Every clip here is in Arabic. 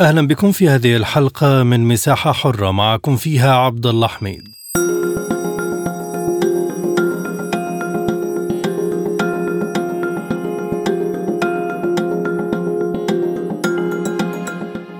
أهلا بكم في هذه الحلقة من مساحة حرة معكم فيها عبد الله حميد.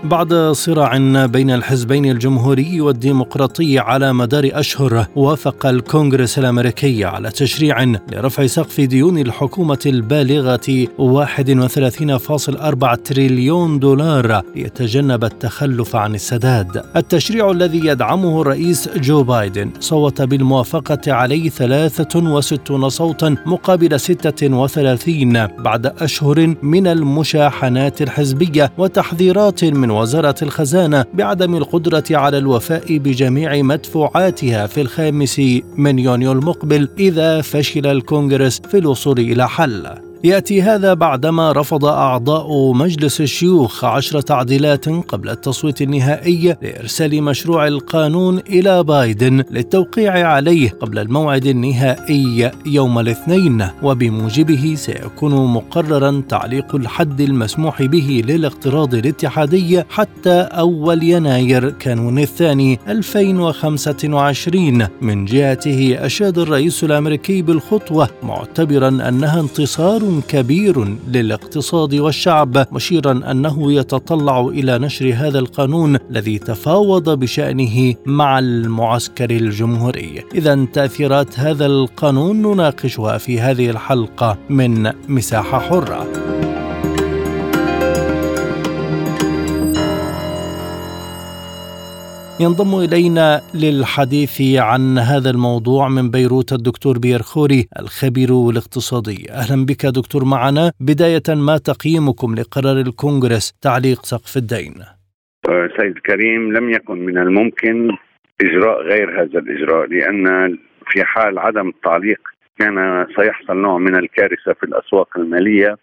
بعد صراع بين الحزبين الجمهوري والديمقراطي على مدار أشهر وافق الكونغرس الأمريكي على تشريع لرفع سقف ديون الحكومة البالغة 31.4 تريليون دولار ليتجنب التخلف عن السداد. التشريع الذي يدعمه الرئيس جو بايدن صوت بالموافقة عليه 63 صوتا مقابل 36 بعد أشهر من المشاحنات الحزبية وتحذيرات من وزارة الخزانة بعدم القدرة على الوفاء بجميع مدفوعاتها في الخامس من يونيو المقبل إذا فشل الكونغرس في الوصول إلى حل. يأتي هذا بعدما رفض أعضاء مجلس الشيوخ عشر تعديلات قبل التصويت النهائي لإرسال مشروع القانون إلى بايدن للتوقيع عليه قبل الموعد النهائي يوم الاثنين وبموجبه سيكون مقررا تعليق الحد المسموح به للاقتراض الاتحادي حتى أول يناير كانون الثاني 2025 من جهته أشاد الرئيس الأمريكي بالخطوة معتبرا أنها انتصار كبير للاقتصاد والشعب مشيرا أنه يتطلع إلى نشر هذا القانون الذي تفاوض بشأنه مع المعسكر الجمهوري. إذا تأثيرات هذا القانون نناقشها في هذه الحلقة من مساحة حرة. ينضم إلينا للحديث عن هذا الموضوع من بيروت الدكتور بير خوري الخبير الاقتصادي. أهلا بك دكتور معنا. بداية ما تقييمكم لقرار الكونغرس تعليق سقف الدين؟ سيد كريم لم يكن من الممكن إجراء غير هذا الإجراء لأن في حال عدم التعليق كان سيحصل نوع من الكارثة في الأسواق المالية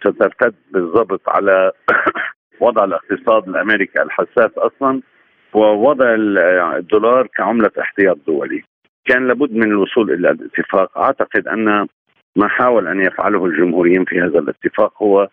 سترتد بالضبط على وضع الاقتصاد الامريكي الحساس أصلا. ووضع الدولار كعملة احتياط دولي. كان لابد من الوصول إلى الاتفاق. أعتقد أن ما حاول أن يفعله الجمهوريين في هذا الاتفاق هو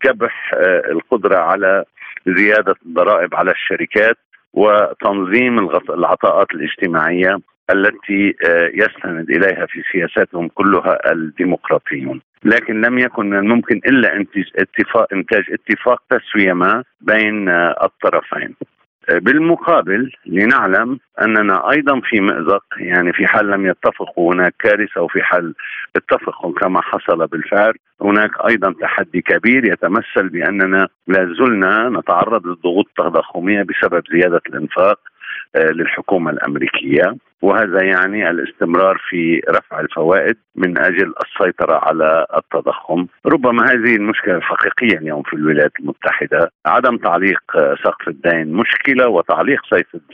كبح آه، القدرة على زيادة الضرائب على الشركات وتنظيم العطاءات الاجتماعية التي آه، يستند إليها في سياساتهم كلها الديمقراطيون. لكن لم يكن من الممكن إلا انتاج اتفاق إنتاج اتفاق تسوية ما بين آه، الطرفين. بالمقابل لنعلم أننا أيضا في مأزق يعني في حال لم يتفقوا هناك كارثة وفي حال اتفقوا كما حصل بالفعل. هناك أيضا تحدي كبير يتمثل بأننا لا زلنا نتعرض للضغوط التضخمية بسبب زيادة الإنفاق. للحكومة الأمريكية وهذا يعني الاستمرار في رفع الفوائد من أجل السيطرة على التضخم، ربما هذه المشكلة الحقيقيه اليوم في الولايات المتحدة، عدم تعليق سقف الدين مشكلة وتعليق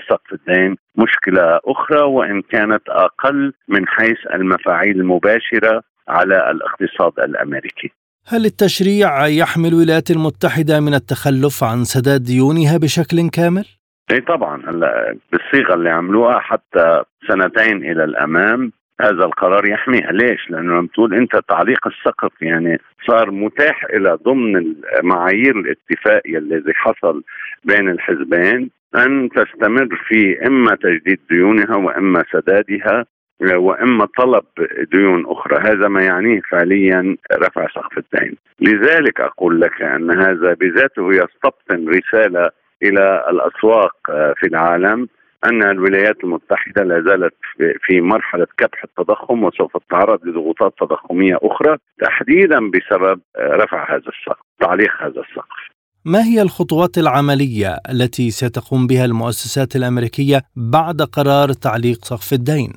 سقف الدين مشكلة أخرى وإن كانت أقل من حيث المفاعيل المباشرة على الاقتصاد الأمريكي. هل التشريع يحمي الولايات المتحدة من التخلف عن سداد ديونها بشكل كامل؟ اي طبعا هلا بالصيغه اللي عملوها حتى سنتين إلى الأمام هذا القرار يحميها. ليش؟ لأنه لما تقول أنت تعليق السقف يعني صار متاح إلى ضمن معايير الاتفاق الذي حصل بين الحزبين أن تستمر في إما تجديد ديونها وإما سدادها وإما طلب ديون أخرى. هذا ما يعنيه فعليا رفع سقف الدين. لذلك أقول لك أن هذا بذاته يستبطن رسالة إلى الأسواق آه، في العالم أن الولايات المتحدة لا زالت في مرحلة كبح التضخم وسوف تتعرض لضغوطات تضخمية أخرى تحديدا بسبب آه، رفع هذا السقف، تعليق هذا السقف. ما هي الخطوات العملية التي ستقوم بها المؤسسات الأمريكية بعد قرار تعليق سقف الدين؟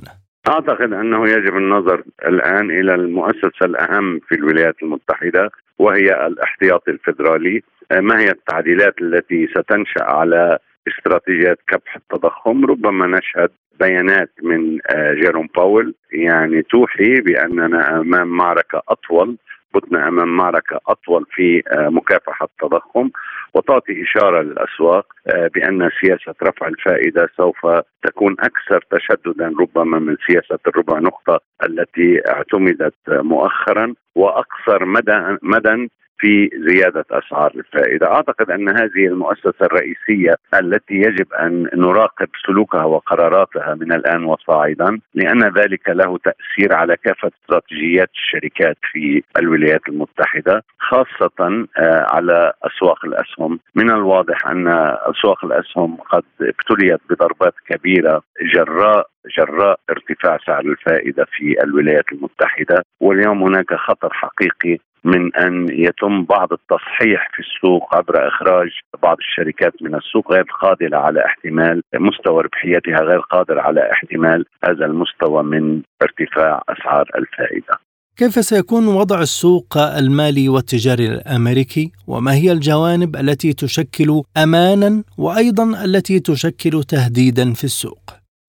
أعتقد أنه يجب النظر الآن إلى المؤسسة الأهم في الولايات المتحدة وهي الاحتياطي الفدرالي ما هي التعديلات التي ستنشأ على استراتيجيات كبح التضخم؟ ربما نشهد بيانات من آه، جيروم باول. يعني توحي بأننا أمام معركة أطول بتنا أمام معركة أطول في آه، مكافحة التضخم. وتعطي إشارة للأسواق آه، بأن سياسة رفع الفائدة سوف تكون أكثر تشددا ربما من سياسة الربع نقطة التي اعتمدت مؤخرا. وأقصر مدى مدى في زيادة أسعار الفائدة، أعتقد أن هذه المؤسسة الرئيسية التي يجب أن نراقب سلوكها وقراراتها من الآن وصاعدا، لأن ذلك له تأثير على كافة استراتيجيات الشركات في الولايات المتحدة، خاصة آه، على أسواق الأسهم، من الواضح أن أسواق الأسهم قد ابتليت بضربات كبيرة جراء جراء ارتفاع سعر الفائدة في الولايات المتحدة واليوم هناك خطر حقيقي من أن يتم بعض التصحيح في السوق عبر إخراج بعض الشركات من السوق غير قادره على احتمال مستوى ربحيتها غير قادر على احتمال هذا المستوى من ارتفاع أسعار الفائدة. كيف سيكون وضع السوق المالي والتجاري الأمريكي وما هي الجوانب التي تشكل امانا وأيضا التي تشكل تهديدا في السوق؟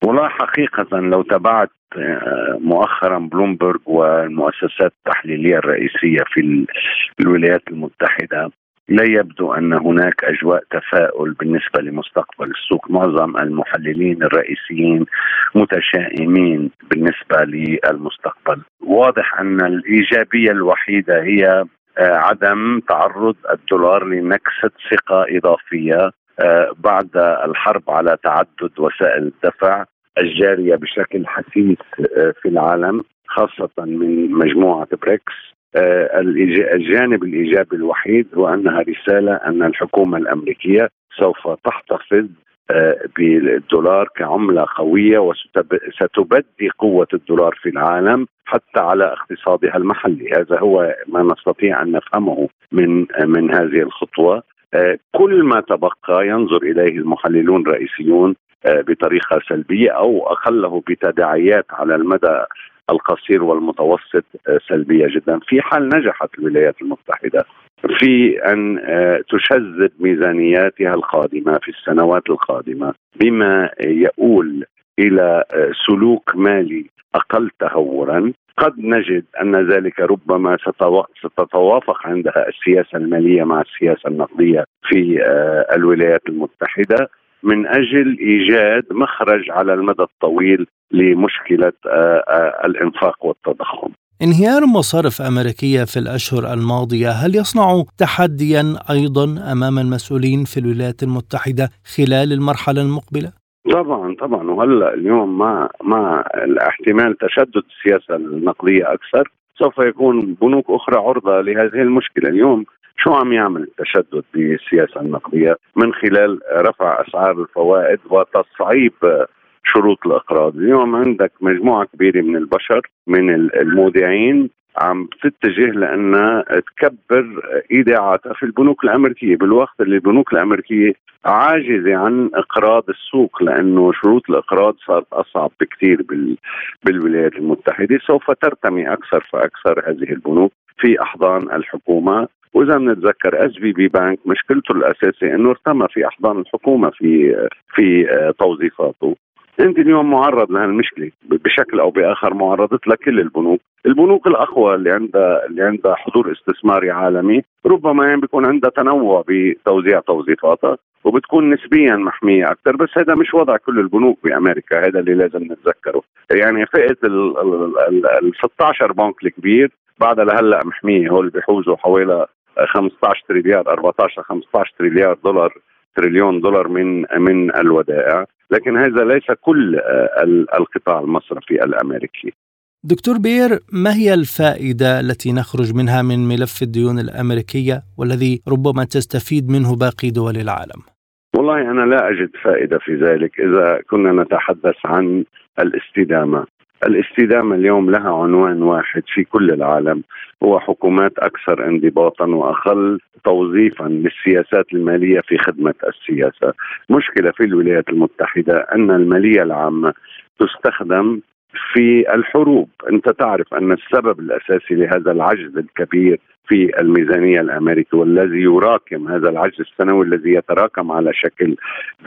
والله حقيقة لو تبعت آه، مؤخرا بلومبرج والمؤسسات التحليلية الرئيسية في الولايات المتحدة لا يبدو أن هناك أجواء تفاؤل بالنسبة لمستقبل السوق، معظم المحللين الرئيسيين متشائمين بالنسبة للمستقبل، واضح أن الإيجابية الوحيدة هي آه، عدم تعرض الدولار لنكسة ثقة إضافية آه، بعد الحرب على تعدد وسائل الدفع. الجارية بشكل حثيث آه، في العالم خاصة من مجموعة بريكس. آه، الجانب الإيجابي الوحيد هو أنها رسالة أن الحكومة الأمريكية سوف تحتفظ بالدولار كعملة قوية وستبدي قوة الدولار في العالم حتى على اقتصادها المحلي، هذا هو ما نستطيع أن نفهمه من من هذه الخطوة. آه، كل ما تبقى ينظر إليه المحللون الرئيسيون آه، بطريقة سلبية أو أقله بتداعيات على المدى القصير والمتوسط آه، سلبية جدا. في حال نجحت الولايات المتحدة في أن تشذب ميزانياتها القادمة في السنوات القادمة بما يؤول إلى سلوك مالي أقل تهورا قد نجد أن ذلك ربما ستتوافق عندها السياسة المالية مع السياسة النقدية في آه، الولايات المتحدة من أجل إيجاد مخرج على المدى الطويل لمشكلة آه، آه، الإنفاق والتضخم. انهيار مصارف أمريكية في الأشهر الماضية هل يصنع تحديا أيضا أمام المسؤولين في الولايات المتحدة خلال المرحلة المقبلة؟ طبعا طبعا. وهلا اليوم مع مع احتمال تشدد السياسة النقدية أكثر. سوف يكون بنوك أخرى عرضة لهذه المشكلة. اليوم شو عم يعمل التشدد بالسياسة النقدية من خلال رفع أسعار الفوائد وتصعيب شروط الإقراض، اليوم عندك مجموعة كبيرة من البشر من المودعين عم تتجه لانها تكبر إيداعاتها في البنوك الأمريكية. بالوقت اللي البنوك الأمريكية عاجزة عن إقراض السوق لأنه شروط الإقراض صارت أصعب بكثير بال بالولايات المتحدة. سوف ترتمي أكثر فأكثر هذه البنوك في أحضان الحكومة. وإذا بنتذكر SVB Bank مشكلته الأساسية إنه ارتمى في أحضان الحكومة في في توظيفاته. انت اليوم معرض لهالمشكلة بشكل أو بآخر معرضت لكل البنوك، البنوك الأقوى اللي عندها اللي عندها حضور استثماري عالمي ربما يعني بيكون عندها تنوع بتوزيع توظيفاتها وبتكون نسبيا محمية أكثر بس هذا مش وضع كل البنوك بأمريكا هذا اللي لازم نتذكره. يعني فئة ال 16 بنك الكبير بعدها لهلأ محمية هول بيحوزوا حوالي 15 تريليار 14 15 تريليار دولار تريليون دولار من من الودائع. لكن هذا ليس كل آه، القطاع المصرفي الأمريكي دكتور بير ما هي الفائدة التي نخرج منها من ملف الديون الأمريكية والذي ربما تستفيد منه باقي دول العالم؟ والله أنا لا أجد فائدة في ذلك إذا كنا نتحدث عن الاستدامة الاستدامة اليوم لها عنوان واحد في كل العالم هو حكومات أكثر انضباطا وأقل توظيفا للسياسات المالية في خدمة السياسة. مشكلة في الولايات المتحدة أن المالية العامة تستخدم في الحروب أنت تعرف أن السبب الأساسي لهذا العجز الكبير في الميزانية الأمريكية والذي يراكم هذا العجز السنوي الذي يتراكم على شكل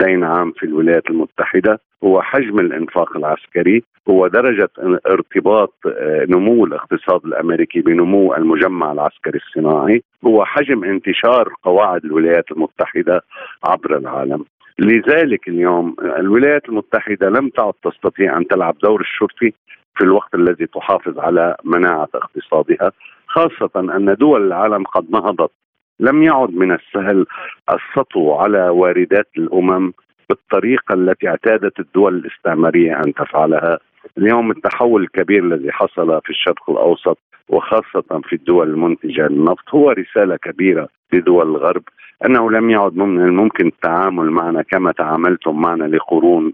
دين عام في الولايات المتحدة هو حجم الإنفاق العسكري هو درجة ارتباط آه، نمو الاقتصاد الأمريكي بنمو المجمع العسكري الصناعي هو حجم انتشار قواعد الولايات المتحدة عبر العالم. لذلك اليوم الولايات المتحدة لم تعد تستطيع أن تلعب دور الشرطي في الوقت الذي تحافظ على مناعة اقتصادها خاصة أن دول العالم قد نهضت لم يعد من السهل السطو على واردات الأمم بالطريقة التي اعتادت الدول الاستعمارية أن تفعلها. اليوم التحول الكبير الذي حصل في الشرق الأوسط وخاصة في الدول المنتجة للنفط هو رسالة كبيرة لدول الغرب أنه لم يعد من الممكن التعامل معنا كما تعاملتم معنا لقرون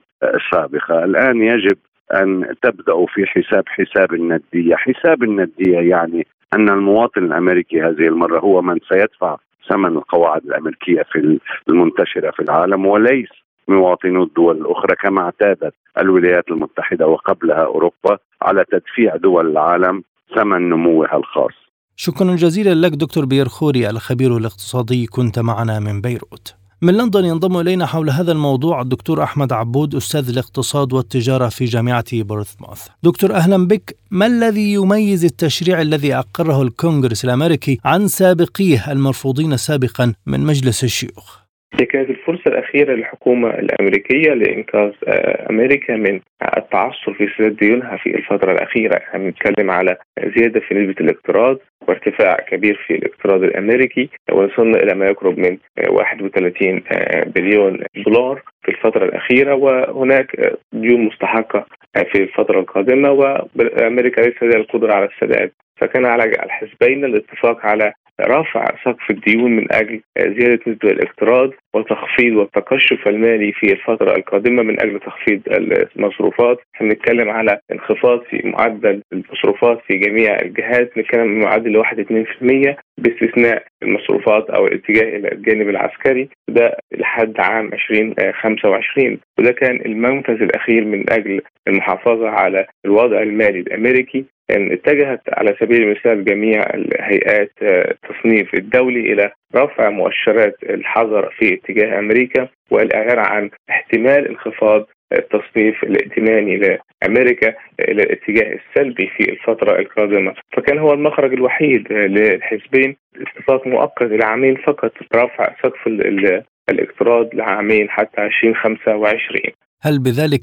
سابقة. الآن يجب أن تبدأوا في حساب حساب الندية. حساب الندية يعني أن المواطن الأمريكي هذه المرة هو من سيدفع ثمن القواعد الأمريكية في المنتشرة في العالم وليس مواطنو الدول الأخرى كما اعتادت الولايات المتحدة وقبلها أوروبا على تدفيع دول العالم ثمن نموها الخاص شكرا جزيلا لك دكتور بير خوري الخبير الاقتصادي كنت معنا من بيروت من لندن ينضم إلينا حول هذا الموضوع الدكتور أحمد عبود أستاذ الاقتصاد والتجارة في جامعة بورثموث. دكتور أهلا بك، ما الذي يميز التشريع الذي أقره الكونغرس الأمريكي عن سابقيه المرفوضين سابقا من مجلس الشيوخ؟ هي كانت الفرصة الأخيرة للحكومة الأمريكية لإنقاذ آه، أمريكا من التعثر في سداد ديونها في الفترة الأخيرة، إحنا بنتكلم على زيادة في نسبة الاقتراض وارتفاع كبير في الاقتراض الأمريكي وصلنا إلى ما يقرب من 31 آه، بليون دولار في الفترة الأخيرة. وهناك ديون مستحقة في الفترة القادمة. وأمريكا ليس لديها القدرة على السداد فكان على الحزبين الاتفاق على رفع سقف الديون من أجل زيادة نسبة الاقتراض وتخفيض والتقشف المالي في الفترة القادمة من أجل تخفيض المصروفات، بنتكلم على انخفاض في معدل المصروفات في جميع الجهات، بنتكلم بمعدل 1.2% باستثناء المصروفات أو الاتجاه إلى الجانب العسكري ده لحد عام 2025 وده كان المنفذ الأخير من أجل المحافظة على الوضع المالي الأمريكي أن اتجهت على سبيل المثال جميع الهيئات التصنيف الدولي إلى رفع مؤشرات الحذر في اتجاه أمريكا والإعلان عن احتمال انخفاض التصنيف الائتماني لأمريكا إلى الاتجاه السلبي في الفترة القادمة، فكان هو المخرج الوحيد للحزبين اتفاق مؤقت لعامين فقط رفع سقف الاقتراض لعامين حتى 2025 هل بذلك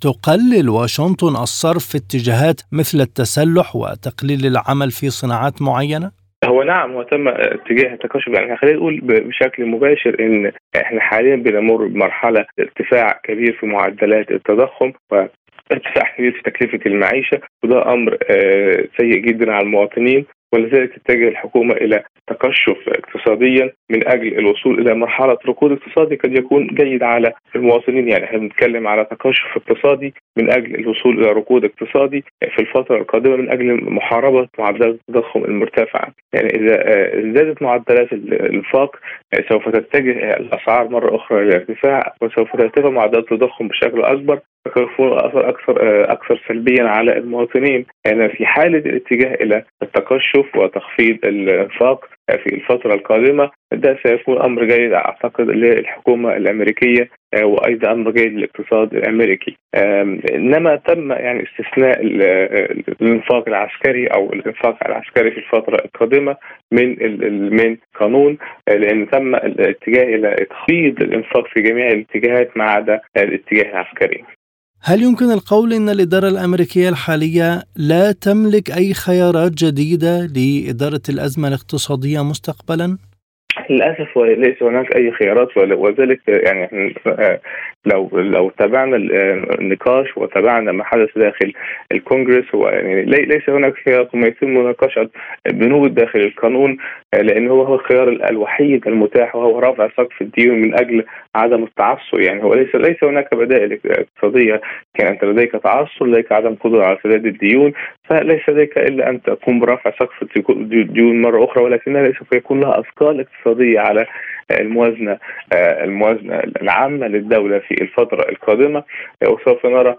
تقلل واشنطن الصرف في اتجاهات مثل التسلح وتقليل العمل في صناعات معينة؟ هو نعم وتم اتجاه التكشف يعني. خلينا نقول بشكل مباشر إن إحنا حاليا بنمر بمرحلة ارتفاع كبير في معدلات التضخم ارتفاع كبير في تكلفة المعيشة وده أمر آه، سيء جدا على المواطنين. ولذلك تتجه الحكومة إلى تقشف اقتصاديا من أجل الوصول إلى مرحلة ركود اقتصادي قد يكون جيد على المواطنين. يعني إحنا بنتكلم على تقشف اقتصادي من أجل الوصول إلى ركود اقتصادي في الفترة القادمة من أجل محاربة معدلات التضخم المرتفعة يعني إذا ازدادت معدلات الإنفاق سوف تتجه الأسعار مرة أخرى للارتفاع وسوف ترتفع معدلات التضخم بشكل أكبر. فيكون أثر أكثر أكثر سلبيا على المواطنين. يعني في حالة الاتجاه إلى التقشف وتخفيض الإنفاق في الفترة القادمة ده سيكون أمر جيد أعتقد للحكومة الأمريكية آه، وأيضا أمر جيد للاقتصاد الأمريكي. إنما تم يعني استثناء الإنفاق العسكري أو الإنفاق العسكري في الفترة القادمة من من قانون آه، لأن تم الاتجاه إلى تخفيض الإنفاق في جميع الاتجاهات ما عدا الاتجاه العسكري. هل يمكن القول إن الإدارة الأمريكية الحالية لا تملك أي خيارات جديدة لإدارة الأزمة الاقتصادية مستقبلا؟ للأسف ليس هناك أي خيارات وذلك يعني لو لو تابعنا النقاش وتابعنا ما حدث داخل الكونغرس هو يعني ليس هناك خيارات وما يتم مناقشه بنود داخل القانون لأن هو هو الخيار الوحيد المتاح وهو رفع سقف الديون من أجل عدم التعثر. يعني هو ليس ليس هناك بدائل اقتصادية. كان انت لديك تعثر لديك عدم قدرة على سداد الديون. فليس لديك إلا أن تقوم برفع سقف الديون مرة أخرى ولكنها سوف يكون لها أثقال اقتصادية على الموازنة الموازنة العامة للدولة في الفترة القادمة وسوف نرى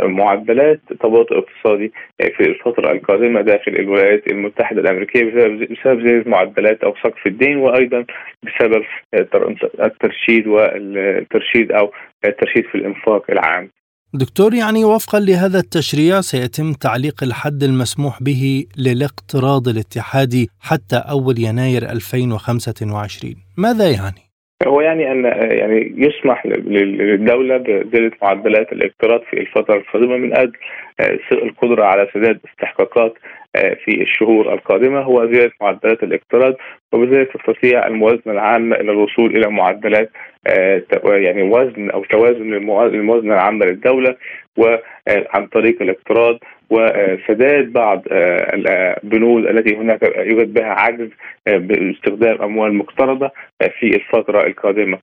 معدلات تباطؤ اقتصادي في الفترة القادمة داخل الولايات المتحدة الأمريكية بسبب زيادة معدلات أو سقف الدين وأيضا بسبب الترشيد والترشيد أو الترشيد في الإنفاق العام. دكتور يعني وفقا لهذا التشريع سيتم تعليق الحد المسموح به للاقتراض الاتحادي حتى أول يناير 2025 ماذا يعني؟ هو يعني أن يعني يسمح للدولة بزياده معدلات الاقتراض في الفترة القادمة من أجل القدرة على سداد استحقاقات في الشهور القادمة. هو زيادة معدلات الاقتراض وبذلك تستطيع الموازنة العامة إلى الوصول إلى معدلات يعني وزن أو توازن للموازنة العامة للدولة وعن طريق الاقتراض وسداد بعض البنود التي هناك يوجد بها عجز باستخدام أموال مقترضة في الفترة القادمة.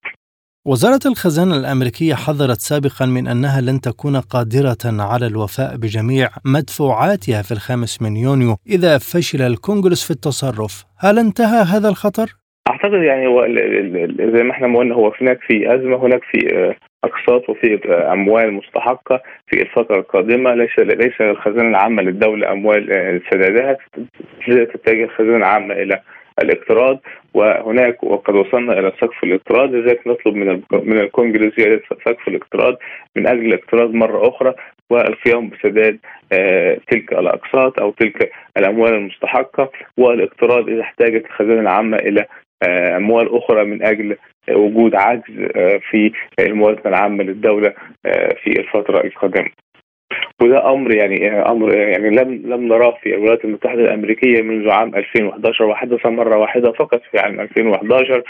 وزارة الخزانة الأمريكية حذرت سابقا من أنها لن تكون قادرة على الوفاء بجميع مدفوعاتها في الخامس من يونيو إذا فشل الكونغرس في التصرف هل انتهى هذا الخطر؟ أعتقد يعني هو زي ما إحنا قلنا هو هناك في أزمة هناك في أقساط وفي أموال مستحقة في الفترة القادمة. ليس ليس الخزانة العامة للدولة أموال سدادها تتجه الخزانه العامه إلى الاقتراض. وهناك وقد وصلنا إلى سقف الاقتراض. لذلك نطلب من من الكونجرس سقف الاقتراض من أجل الاقتراض مرة أخرى. والقيام بسداد تلك الأقساط أو تلك الأموال المستحقة. والإقتراض إذا احتاجت الخزانه العامه إلى أموال أخرى من أجل وجود عجز في الموازنة العامة للدولة في الفترة القادمة. وده أمر يعني أمر يعني لم لم نراه في الولايات المتحدة الأمريكية منذ عام 2011 وحدث مرة واحدة فقط في عام 2011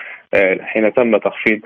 حين تم تخفيض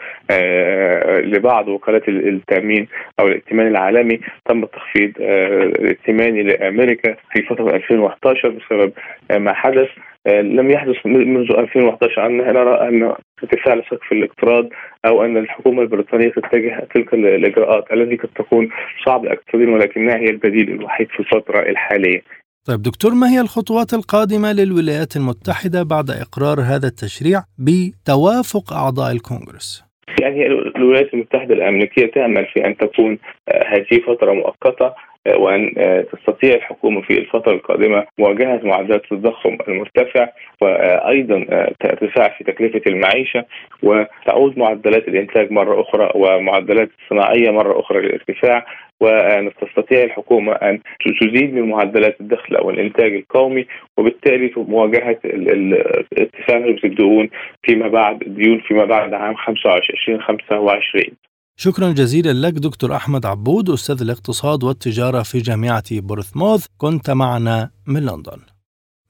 لبعض وكالات التأمين أو الائتمان العالمي تم التخفيض الائتماني لأمريكا في فترة 2011 بسبب ما حدث لم يحدث منذ 2011 أن نرى أن ارتفاع لسقف الاقتراض أو أن الحكومة البريطانية تتجه تلك الإجراءات التي قد تكون صعبة اقتصاديا ولكنها هي البديل الوحيد في الفترة الحالية طيب دكتور ما هي الخطوات القادمة للولايات المتحدة بعد إقرار هذا التشريع بتوافق أعضاء الكونغرس؟ يعني الولايات المتحدة الأمريكية تأمل في أن تكون هذه فترة مؤقتة وأن تستطيع الحكومة في الفترة القادمة مواجهة معدلات التضخم المرتفع وأيضا ارتفاع في تكلفة المعيشة وتعود معدلات الإنتاج مرة أخرى ومعدلات الصناعيه مرة أخرى للارتفاع وتستطيع الحكومة أن تزيد من معدلات الدخل أو الإنتاج القومي وبالتالي مواجهة ارتفاع نسبة الديون فيما بعد الديون فيما بعد عام 25 25 شكرا جزيلا لك دكتور أحمد عبود أستاذ الاقتصاد والتجارة في جامعة بورثموث. كنت معنا من لندن.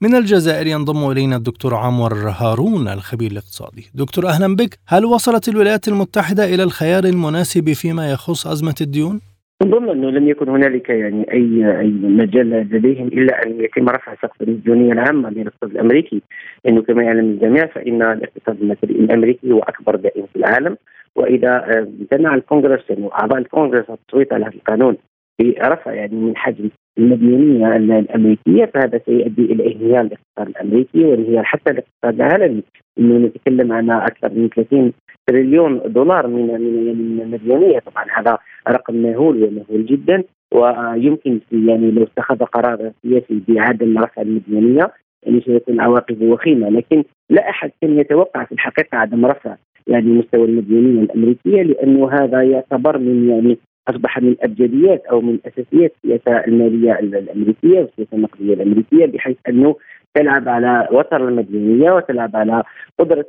من الجزائر ينضم إلينا الدكتور عمر هارون الخبير الاقتصادي. دكتور أهلا بك. هل وصلت الولايات المتحدة إلى الخيار المناسب فيما يخص أزمة الديون؟ نظن أنه لم يكن هنالك يعني اي أي مجال لديهم إلا أن يتم رفع سقف الديونيه العامه للاقتصاد الأمريكي. لأنه كما يعلم الجميع فإن الاقتصاد الأمريكي هو أكبر دائم في العالم. وإذا امتنع الكونغرس يعني أعضاء الكونغرس التصويت على هذا القانون برفع يعني من حجم المديونيه الأمريكية فهذا سيؤدي إلى انهيار الاقتصاد الأمريكي وانهيار حتى الاقتصاد العالمي. إنه نتكلم عن أكثر من 30 تريليون دولار من من المديونيه طبعا هذا رقم مهول ومهول جدا ويمكن يعني لو اتخذ قرار سياسي بعدم رفع المديونيه يعني سيكون عواقبه وخيمة. لكن لا أحد كان يتوقع في الحقيقة عدم رفع يعني مستوى المديونية الأمريكية لأنه هذا يعتبر من يعني أصبح من أبجديات أو من أساسيات السياسة المالية الأمريكية والسياسة النقدية الأمريكية بحيث أنه تلعب على وتر المديونية وتلعب على قدرة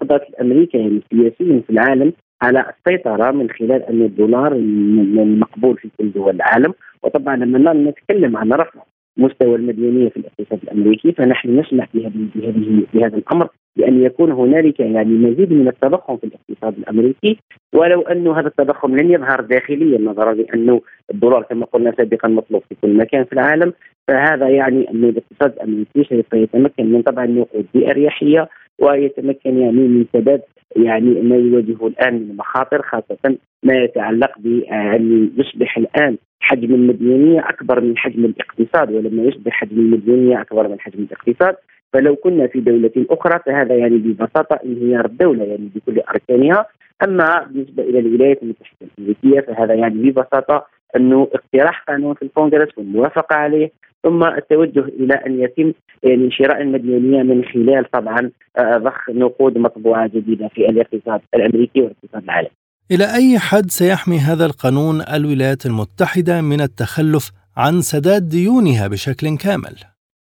قدرة الامريكا يعني السياسيين في العالم على السيطرة من خلال أن الدولار المقبول في كل دول العالم. وطبعا لما نتكلم عن رفع مستوى المديونية في الاقتصاد الأمريكي فنحن نسمح بهذه بهذا الأمر بأن يكون هنالك يعني مزيد من التضخم في الاقتصاد الأمريكي ولو انه هذا التضخم لن يظهر داخليا نظرا لأنه الدولار كما قلنا سابقا مطلوب في كل مكان في العالم فهذا يعني أن الاقتصاد الأمريكي سوف يتمكن من طبع النقود بأريحية ويتمكن يعني من سداد يعني ما يواجهه الآن من مخاطر خاصة ما يتعلق بأن يصبح الآن حجم المديونية أكبر من حجم الاقتصاد ولما يصبح حجم المديونية أكبر من حجم الاقتصاد. فلو كنا في دولة أخرى فهذا يعني ببساطة انهيار الدولة يعني بكل أركانها. أما بالنسبة إلى الولايات المتحدة الأمريكية فهذا يعني ببساطة أنه اقتراح قانون في الكونغرس والموافقة عليه ثم التوجه إلى أن يتم يعني شراء المديونية من خلال طبعا آه، ضخ نقود مطبوعة جديدة في الاقتصاد الأمريكي والاقتصاد العالمي. إلى أي حد سيحمي هذا القانون الولايات المتحدة من التخلف عن سداد ديونها بشكل كامل؟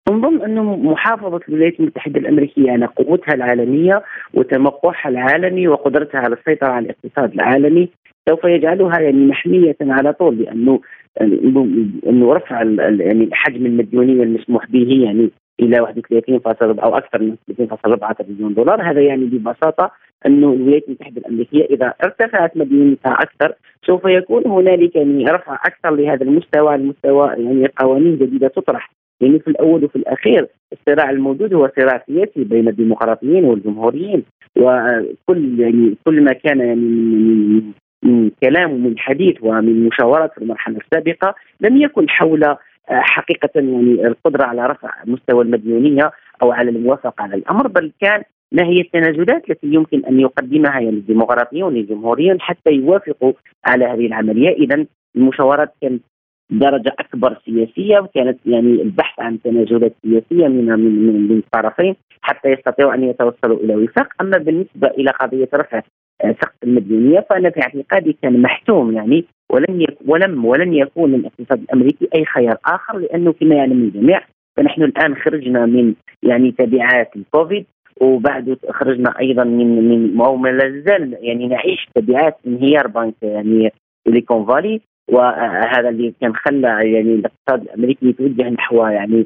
نظن انه محافظة الولايات المتحدة الأمريكية على قوتها العالمية وتمقعها العالمي وقدرتها على السيطرة على الاقتصاد العالمي سوف يجعلها يعني محمية على طول لأنه إنه رفع يعني حجم المديونية المسموح به يعني إلى 31 أو أكثر من 30.4 تريليون دولار. هذا يعني ببساطة أنه الولايات المتحدة الأمريكية إذا ارتفعت مديونتها أكثر سوف يكون هنالك يعني رفع أكثر لهذا المستوى. المستوى يعني قوانين جديدة تطرح. يعني في الأول وفي الأخير الصراع الموجود هو صراع سياسي بين الديمقراطيين والجمهوريين. وكل يعني كل ما كان يعني من كلام ومن حديث ومن مشاورات في المرحلة السابقة لم يكن حول آه، حقيقة يعني القدرة على رفع مستوى المديونية أو على الموافقة على الأمر بل كان ما هي التنازلات التي يمكن أن يقدمها يعني الديمقراطيون والجمهوريون حتى يوافقوا على هذه العملية. اذا المشاورات كانت درجة أكبر سياسية وكانت يعني البحث عن تنازلات سياسية من من, من الطرفين حتى يستطيعوا أن يتوصلوا إلى وفاق. أما بالنسبة إلى قضية رفع سقف المديونيه فأنا في اعتقادي كان محتوم يعني ولن ولم ولن يكون للاقتصاد الأمريكي أي خيار آخر لأنه كما يعلم الجميع فنحن الآن خرجنا من يعني تبعات الكوفيد وبعد خرجنا أيضا من من أو ما زال يعني نعيش تبعات انهيار بنك يعني سيليكون فالي وهذا اللي كان خلى يعني الاقتصاد الأمريكي يتوجه نحو يعني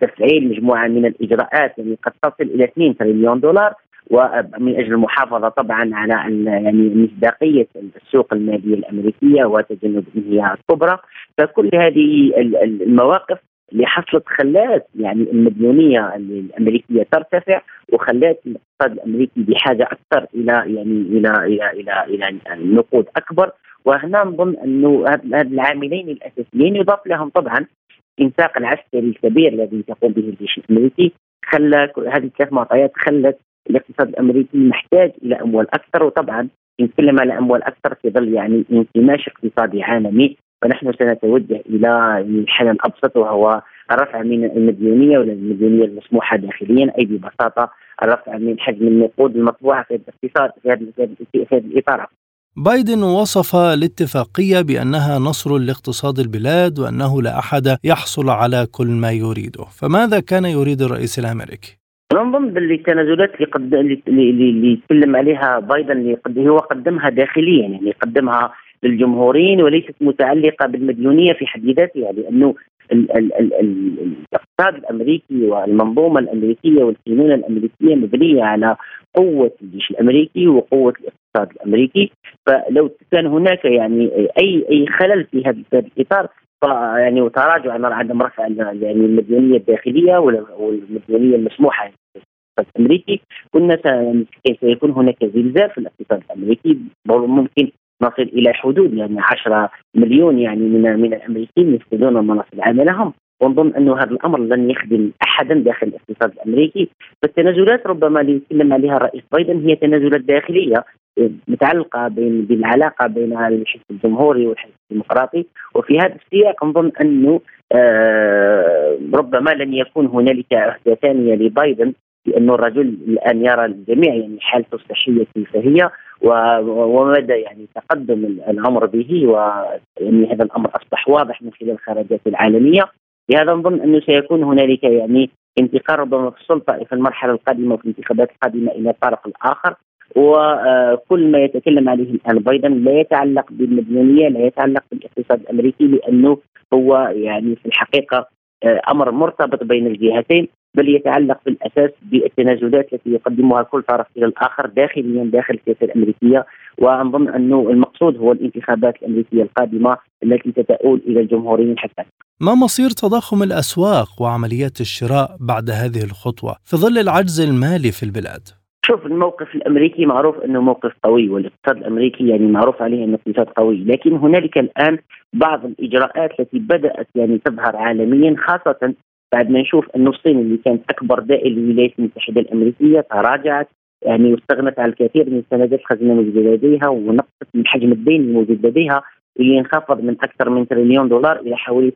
تفعيل مجموعة من الإجراءات يعني قد تصل إلى 2 تريليون دولار ومن أجل المحافظة طبعا على يعني مصداقية السوق المالية الأمريكية وتجنب انهيار الكبرى فكل هذه المواقف اللي حصلت خلات يعني المديونية الأمريكية ترتفع وخلات الاقتصاد الأمريكي بحاجة أكثر إلى يعني إلى إلى إلى إلى نقود أكبر. وهنا نظن أنه هذه العاملين الأساسيين يضاف لهم طبعا الإنفاق العسكري الكبير الذي تقوم به الجيش الأمريكي خلى هذه الثلاث معطيات خلت الاقتصاد الأمريكي محتاج إلى أموال أكثر وطبعا إن كلم على أموال أكثر في ظل يعني انكماش اقتصادي عالمي فنحن سنتوجه إلى الحل الأبسط وهو الرفع من المديونية ولا المديونية المسموحة داخليا أي ببساطة الرفع من حجم النقود المطبوعة في الاقتصاد في هذا في هذا الإطار بايدن وصف الاتفاقية بأنها نصر لاقتصاد البلاد وأنه لا أحد يحصل على كل ما يريده، فماذا كان يريد الرئيس الأمريكي؟ نظن باللي التنازلات اللي قد اللي يتكلم عليها بايدن اللي قد هو قدمها داخليا يعني قدمها للجمهوريين وليست متعلقة بالمديونية في حد ذاتها لأنه الاقتصاد الأمريكي والمنظومة الأمريكية والقانون الأمريكية مبنية على قوة الجيش الأمريكي وقوة الاقتصاد الأمريكي فلو كان هناك يعني أي أي خلل في هذا الإطار يعني وتراجع عدم رفع يعني المديونية الداخلية والمديونية المسموحة الأمريكي كنا سيكون هناك زلزال في الاقتصاد الأمريكي ممكن نصل إلى حدود يعني 10 مليون يعني من من الأمريكيين يفقدون المناصب عملهم. ونظن انه هذا الأمر لن يخدم أحدا داخل الاقتصاد الأمريكي. فالتنازلات ربما اللي يتكلم عليها الرئيس بايدن هي تنازلات داخلية. متعلقة بين بالعلاقة بين الحزب الجمهوري والحزب الديمقراطي. وفي هذا السياق نظن أنه آه ربما لن يكون هنالك عهدة ثانية لبايدن لأن الرجل الآن يرى الجميع يعني حالته الصحية كيف هي ومدى يعني تقدم الأمر به ويعني هذا الأمر أصبح واضح من خلال الخرجات العالمية. لهذا نظن أنه سيكون هنالك يعني انتقال ربما في السلطة في المرحلة القادمة وفي الانتخابات القادمة إلى الطرف الآخر. وكل ما يتكلم عليه الان بايدن لا يتعلق بالمديونية لا يتعلق بالاقتصاد الأمريكي لأنه هو يعني في الحقيقة أمر مرتبط بين الجهتين بل يتعلق بالأساس بالتنازلات التي يقدمها كل طرف إلى الآخر داخليا داخل السياسة الأمريكية ونظن أنه المقصود هو الانتخابات الأمريكية القادمة التي ستؤول إلى الجمهوريين حتى ما مصير تضخم الأسواق وعمليات الشراء بعد هذه الخطوة في ظل العجز المالي في البلاد؟ شوف الموقف الأمريكي معروف إنه موقف قوي والاقتصاد الأمريكي يعني معروف عليه إنه اقتصاد قوي، لكن هنالك الآن بعض الإجراءات التي بدأت يعني تظهر عالميا خاصة بعد ما نشوف إنه الصين اللي كانت أكبر دائل للولايات المتحدة الأمريكية تراجعت يعني واستغنت عن الكثير من سندات الخزينه الموجوده لديها ونقصت من حجم الدين الموجود لديها اللي انخفض من أكثر من تريليون دولار إلى حوالي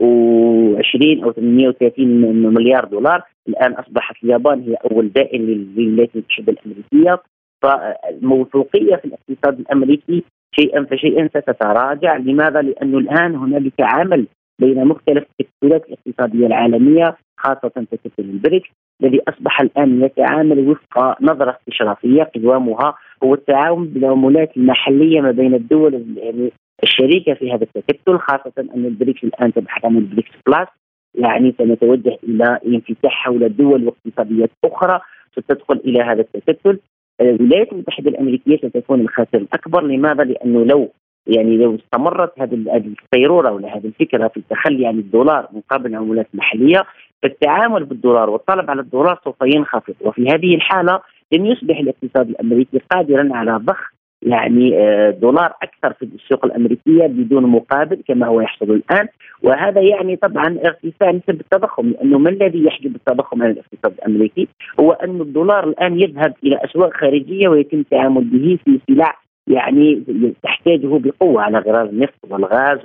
820 أو 830 مليار دولار، الآن أصبحت اليابان هي أول دائن للولايات المتحدة الأمريكية. فالموثوقية في الاقتصاد الأمريكي شيئا فشيئا ستتراجع، لماذا؟ لأنه الآن هنالك عمل بين مختلف التكتلات الاقتصادية العالمية خاصة تكتل البريكس الذي أصبح الآن يتعامل وفق نظرة استشرافيه قوامها هو التعاون بالعملات المحلية ما بين الدول يعني الشريكة في هذا التكتل خاصة أن البريكس الآن تبحث عن البريكس plus يعني سنتوجه إلى انفتاح حول دول واقتصاديات أخرى ستدخل إلى هذا التكتل. الولايات المتحدة الأمريكية ستكون الخاسر الأكبر. لماذا؟ لأنه لو يعني لو استمرت هذه القيروره ولا هذه الفكرة في التخلي عن الدولار مقابل العملات المحليه فالتعامل بالدولار والطلب على الدولار سوف ينخفض. وفي هذه الحالة لن يصبح الاقتصاد الأمريكي قادرا على ضخ يعني آه، دولار أكثر في السوق الأمريكية بدون مقابل كما هو يحصل الآن. وهذا يعني طبعا ارتفاع نسب التضخم لأنه ما الذي يحجب التضخم عن الاقتصاد الأمريكي؟ هو أن الدولار الآن يذهب إلى أسواق خارجية ويتم التعامل به في سلع يعني تحتاجه بقوة على غرار النفط والغاز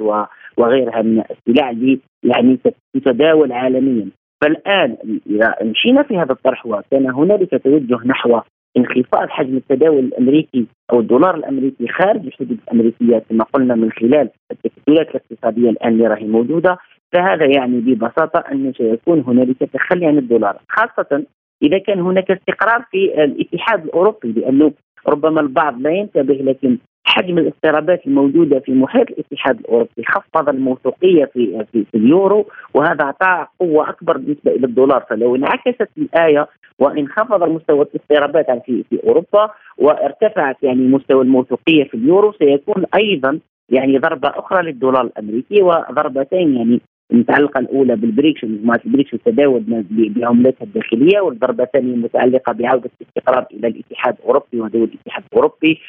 وغيرها من السلع اللي يعني تتداول عالميا. فالآن إذا مشينا في هذا الطرح وكان هنالك توجه نحو انخفاض حجم التداول الأمريكي أو الدولار الأمريكي خارج الحدود الأمريكية كما قلنا من خلال التكتلات الاقتصادية الآن اللي راهي موجودة فهذا يعني ببساطة انه سيكون هنالك تخلي عن الدولار خاصة إذا كان هناك استقرار في الاتحاد الأوروبي لأنه ربما البعض لا ينتبه لكن حجم الاضطرابات الموجودة في محيط الاتحاد الأوروبي خفض الموثوقية في في, اليورو وهذا اعطى قوة أكبر بالنسبة إلى الدولار. فلو انعكست الآية وانخفض مستوى الاضطرابات في في أوروبا وارتفعت يعني مستوى الموثوقية في اليورو سيكون أيضا يعني ضربة أخرى للدولار الأمريكي وضربتين يعني المتعلقة الأولى بالبريكس مجموعة البريكس والتداول بعملتها الداخلية والضربة الثانية المتعلقه بعودة الاستقرار إلى الاتحاد الأوروبي ودول الاتحاد الأوروبي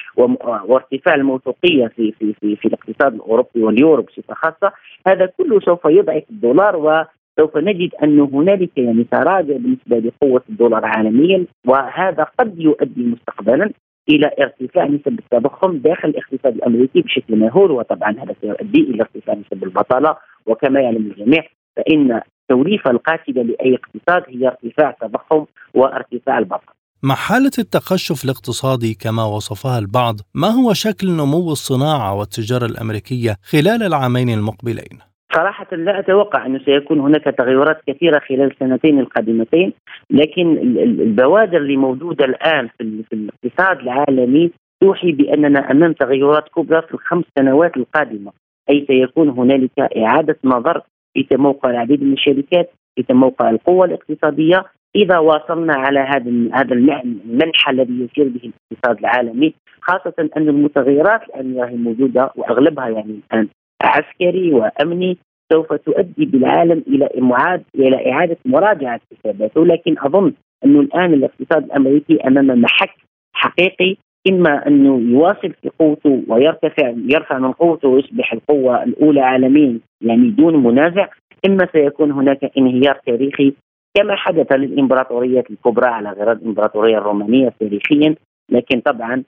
وارتفاع الموثوقية في في في, في الاقتصاد الأوروبي واليورو بصفة خاصة. هذا كله سوف يضعف الدولار و سوف نجد أن هنالك يعني تراجع بالنسبة لقوة الدولار عالميا وهذا قد يؤدي مستقبلا. إلى ارتفاع نسب التضخم داخل الاقتصاد الأمريكي بشكل مهول وطبعا هذا سيؤدي إلى ارتفاع نسب البطالة وكما يعلم الجميع فإن التوليفه القاتله لأي اقتصاد هي ارتفاع التضخم وارتفاع البطالة. مع حالة التقشف الاقتصادي كما وصفها البعض، ما هو شكل نمو الصناعة والتجارة الأمريكية خلال العامين المقبلين؟ صراحة لا أتوقع أنه سيكون هناك تغيرات كثيرة خلال السنتين القادمتين لكن البوادر اللي موجودة الآن في الاقتصاد العالمي توحي بأننا أمام تغيرات كبرى في الخمس سنوات القادمة أي سيكون هنالك إعادة نظر في تموقع العديد من الشركات في تموقع القوة الاقتصادية إذا واصلنا على هذا هذا المنحى الذي يسير به الاقتصاد العالمي خاصة أن المتغيرات الآن موجودة وأغلبها يعني الآن عسكري وأمني سوف تؤدي بالعالم إلى معاد إلى إعادة مراجعة حساباته لكن أظن انه الآن الاقتصاد الأمريكي أمام محك حقيقي إما أنه يواصل في قوته ويرتفع يرفع من قوته ويصبح القوة الأولى عالميا يعني دون منازع إما سيكون هناك انهيار تاريخي كما حدث للامبراطوريات الكبرى على غرار الإمبراطورية الرومانية تاريخيا. لكن طبعا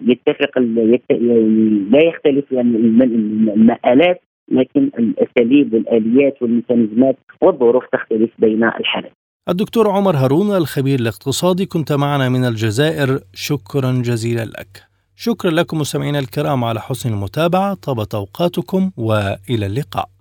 يتفق لا يختلف يعني المآلات لكن الأساليب والآليات والميكانيزمات والظروف تختلف بين الحالات. الدكتور عمر هارون الخبير الاقتصادي كنت معنا من الجزائر شكرا جزيلا لك. شكرا لكم مستمعينا الكرام على حسن المتابعة طابت أوقاتكم وإلى اللقاء.